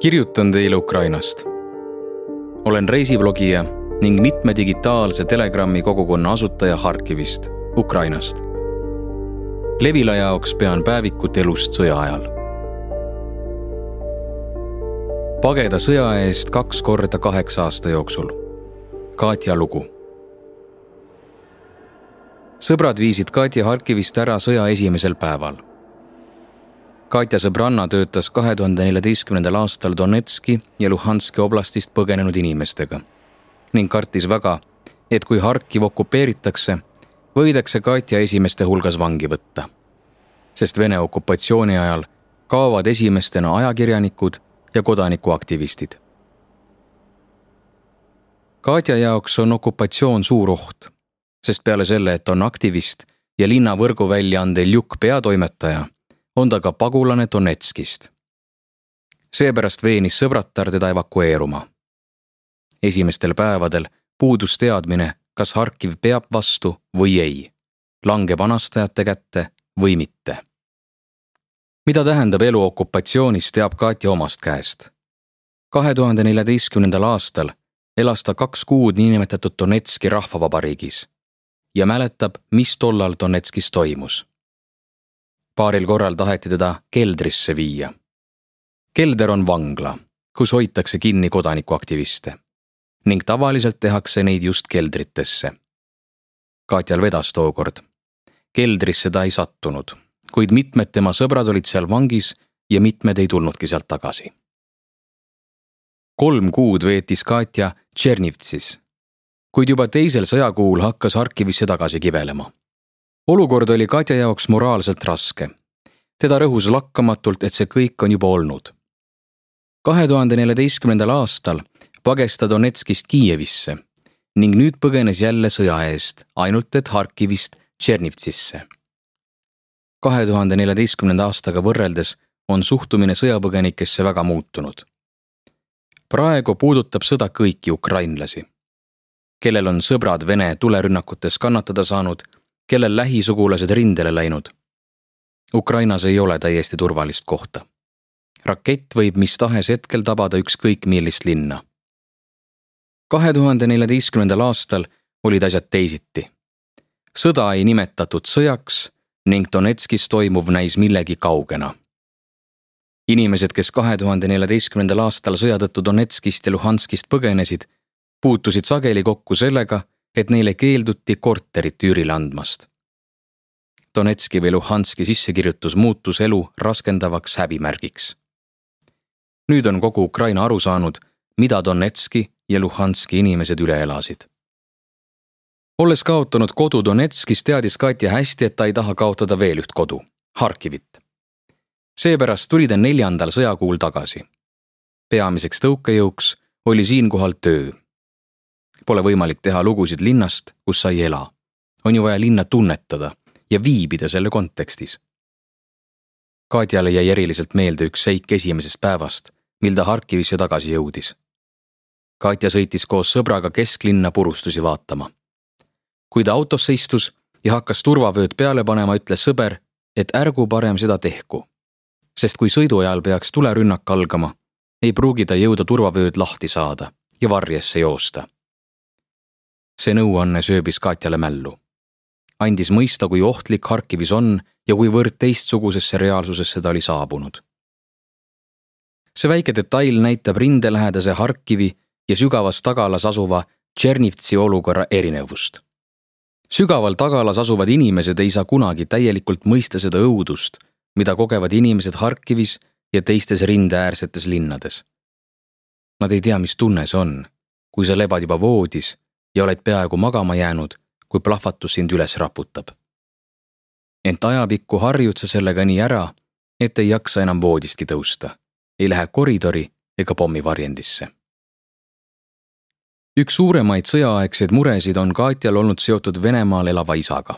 kirjutan teile Ukrainast. olen reisiblogija ning mitme digitaalse Telegrami kogukonna asutaja Harkivist, Ukrainast. Levila jaoks pean päevikut elust sõja ajal. pageda sõja eest kaks korda kaheksa aasta jooksul. Katja lugu. sõbrad viisid Katja Harkivist ära sõja esimesel päeval Katja sõbranna töötas kahe tuhande neljateistkümnendal aastal Donetski ja Luhanski oblastist põgenenud inimestega ning kartis väga, et kui Harkiv okupeeritakse, võidakse Katja esimeste hulgas vangi võtta. sest Vene okupatsiooni ajal kaovad esimestena ajakirjanikud ja kodanikuaktivistid. Katja jaoks on okupatsioon suur oht, sest peale selle, et on aktivist ja linna võrguväljaande Ljuk peatoimetaja on ta ka pagulane Donetskist. seepärast veenis sõbratar teda evakueeruma. esimestel päevadel puudus teadmine, kas Harkiv peab vastu või ei, langeb anastajate kätte või mitte. mida tähendab elu okupatsioonis, teab Katja omast käest. kahe tuhande neljateistkümnendal aastal elas ta kaks kuud niinimetatud Donetski rahvavabariigis ja mäletab, mis tollal Donetskis toimus paaril korral taheti teda keldrisse viia. kelder on vangla, kus hoitakse kinni kodanikuaktiviste ning tavaliselt tehakse neid just keldritesse. Katjal vedas tookord. keldrisse ta ei sattunud, kuid mitmed tema sõbrad olid seal vangis ja mitmed ei tulnudki sealt tagasi. kolm kuud veetis Katja Tšernivtsis, kuid juba teisel sõjakuul hakkas Harkivisse tagasi kibelema olukord oli Katja jaoks moraalselt raske. teda rõhus lakkamatult, et see kõik on juba olnud. kahe tuhande neljateistkümnendal aastal pages ta Donetskist Kiievisse ning nüüd põgenes jälle sõja eest, ainult et Harkivist Tšernivtsisse. kahe tuhande neljateistkümnenda aastaga võrreldes on suhtumine sõjapõgenikesse väga muutunud. praegu puudutab sõda kõiki ukrainlasi, kellel on sõbrad Vene tulerünnakutes kannatada saanud kellel lähisugulased rindele läinud. Ukrainas ei ole täiesti turvalist kohta. rakett võib mis tahes hetkel tabada ükskõik millist linna. kahe tuhande neljateistkümnendal aastal olid asjad teisiti. sõda ei nimetatud sõjaks ning Donetskis toimuv näis millegi kaugena. inimesed, kes kahe tuhande neljateistkümnendal aastal sõja tõttu Donetskist ja Luhanskist põgenesid, puutusid sageli kokku sellega et neile keelduti korterit üürile andmast. Donetski või Luhanski sissekirjutus muutus elu raskendavaks häbimärgiks. nüüd on kogu Ukraina aru saanud, mida Donetski ja Luhanski inimesed üle elasid. olles kaotanud kodu Donetskis, teadis Katja hästi, et ta ei taha kaotada veel üht kodu, Harkivit. seepärast tuli ta neljandal sõjakuul tagasi. peamiseks tõukejõuks oli siinkohal töö Pole võimalik teha lugusid linnast, kus sa ei ela. on ju vaja linna tunnetada ja viibida selle kontekstis. Katjale jäi eriliselt meelde üks seik esimesest päevast, mil ta Harkivisse tagasi jõudis. Katja sõitis koos sõbraga kesklinna purustusi vaatama. kui ta autosse istus ja hakkas turvavööd peale panema, ütles sõber, et ärgu parem seda tehku. sest kui sõidu ajal peaks tulerünnak algama, ei pruugi ta jõuda turvavööd lahti saada ja varjesse joosta see nõuanne sööbis Katjale mällu. andis mõista, kui ohtlik Harkivis on ja kuivõrd teistsugusesse reaalsusesse ta oli saabunud. see väike detail näitab rindelähedase Harkivi ja sügavas tagalas asuva Tšernivtsi olukorra erinevust. sügaval tagalas asuvad inimesed ei saa kunagi täielikult mõista seda õudust, mida kogevad inimesed Harkivis ja teistes rindeäärsetes linnades. Nad ei tea, mis tunne see on, kui sa lebad juba voodis ja oled peaaegu magama jäänud, kui plahvatus sind üles raputab. ent ajapikku harjud sa sellega nii ära, et ei jaksa enam voodistki tõusta, ei lähe koridori ega pommivarjendisse. üks suuremaid sõjaaegseid muresid on Katjal olnud seotud Venemaal elava isaga.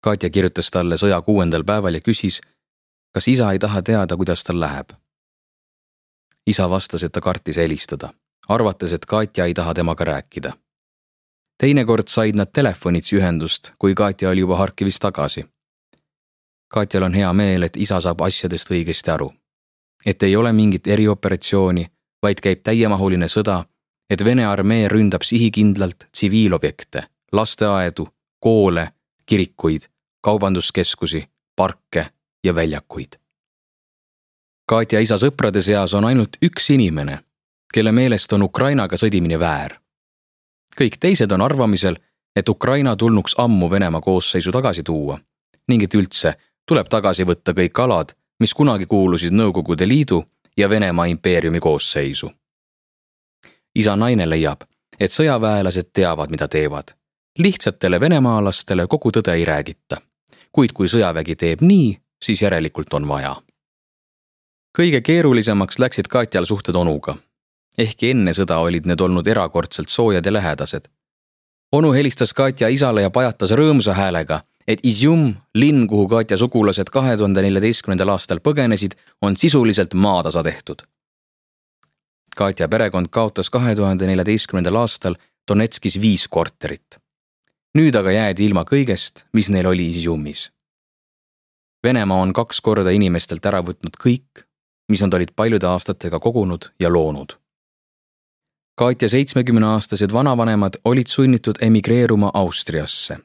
Katja kirjutas talle sõja kuuendal päeval ja küsis, kas isa ei taha teada, kuidas tal läheb. isa vastas, et ta kartis helistada arvates, et Katja ei taha temaga rääkida. teinekord said nad telefonitsi ühendust, kui Katja oli juba Harkivis tagasi. Katjal on hea meel, et isa saab asjadest õigesti aru. et ei ole mingit erioperatsiooni, vaid käib täiemahuline sõda, et Vene armee ründab sihikindlalt tsiviilobjekte, lasteaedu, koole, kirikuid, kaubanduskeskusi, parke ja väljakuid. Katja isa sõprade seas on ainult üks inimene, kelle meelest on Ukrainaga sõdimine väär. kõik teised on arvamisel, et Ukraina tulnuks ammu Venemaa koosseisu tagasi tuua ning et üldse tuleb tagasi võtta kõik alad, mis kunagi kuulusid Nõukogude Liidu ja Venemaa impeeriumi koosseisu. isa naine leiab, et sõjaväelased teavad, mida teevad. lihtsatele venemaalastele kogu tõde ei räägita. kuid kui sõjavägi teeb nii, siis järelikult on vaja. kõige keerulisemaks läksid Katjal suhted onuga. Ehkki enne sõda olid need olnud erakordselt soojad ja lähedased. onu helistas Katja isale ja pajatas rõõmsa häälega et Izjum, linn, kuhu Katja sugulased kahe tuhande neljateistkümnendal aastal põgenesid, on sisuliselt maatasa tehtud. Katja perekond kaotas kahe tuhande neljateistkümnendal aastal Donetskis viis korterit. nüüd aga jäädi ilma kõigest, mis neil oli Izjumis. Venemaa on kaks korda inimestelt ära võtnud kõik, mis nad olid paljude aastatega kogunud ja loonud. Katja seitsmekümneaastased vanavanemad olid sunnitud emigreeruma Austriasse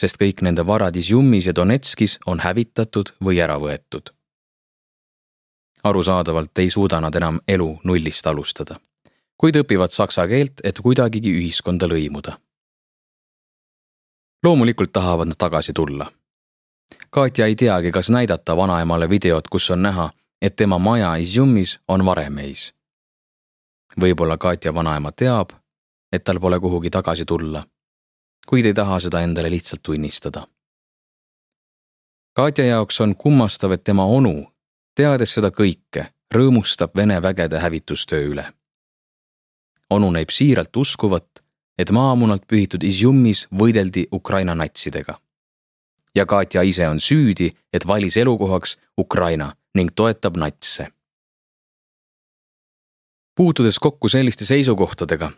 sest kõik nende varad Izjumis ja Donetskis on hävitatud või ära võetud. arusaadavalt ei suuda nad enam elu nullist alustada, kuid õpivad saksa keelt, et kuidagigi ühiskonda lõimuda. loomulikult tahavad nad tagasi tulla. Katja ei teagi, kas näidata vanaemale videot, kus on näha, et tema maja Izjumis on varemeis. Võib-olla Katja vanaema teab, et tal pole kuhugi tagasi tulla kuid ei taha seda endale lihtsalt tunnistada. Katja jaoks on kummastav, et tema onu, teades seda kõike, rõõmustab Vene vägede hävitustöö üle. onu näib siiralt uskuvat, et maamunalt pühitud Izjumis võideldi Ukraina natsidega. ja Katja ise on süüdi, et valis elukohaks Ukraina ning toetab natse. Puutudes kokku selliste seisukohtadega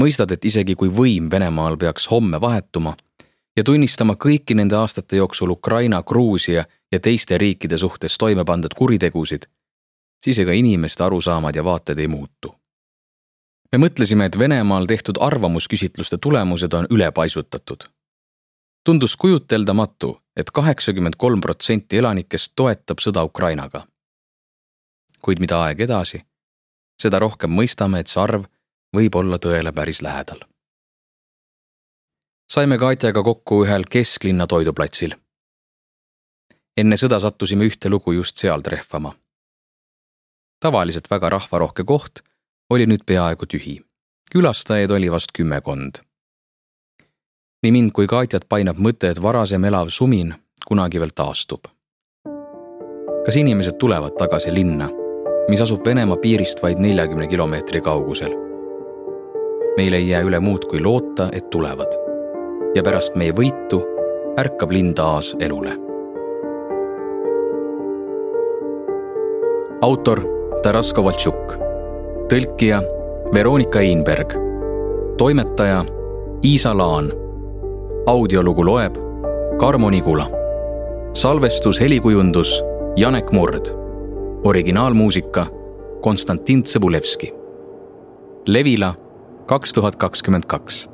mõistad, et isegi kui võim Venemaal peaks homme vahetuma ja tunnistama kõiki nende aastate jooksul Ukraina, Gruusia ja teiste riikide suhtes toime pandud kuritegusid, siis ega inimeste arusaamad ja vaated ei muutu. me mõtlesime, et Venemaal tehtud arvamusküsitluste tulemused on ülepaisutatud. tundus kujuteldamatu et, et kaheksakümmend kolm protsenti elanikest toetab sõda Ukrainaga. kuid mida aeg edasi, seda rohkem mõistame, et see arv võib olla tõele päris lähedal. saime Katjaga kokku ühel kesklinna toiduplatsil. enne sõda sattusime ühte lugu just seal trehvama. tavaliselt väga rahvarohke koht oli nüüd peaaegu tühi. külastajaid oli vast kümmekond. nii mind kui Katjat painab mõte, et varasem elav sumin kunagi veel taastub. kas inimesed tulevad tagasi linna, mis asub Venemaa piirist vaid neljakümne kilomeetri kaugusel meil ei jää üle muud kui loota, et tulevad. ja pärast meie võitu ärkab linn taas elule. autor Taras Kovaltšuk, tõlkija Veronika Einberg, toimetaja Iisa Laan. audiolugu loeb Karmo Nigula. salvestus, helikujundus Janek Murd. Originaalmuusika Konstantin Tsõbulevski. Levila kaks tuhat kakskümmend kaks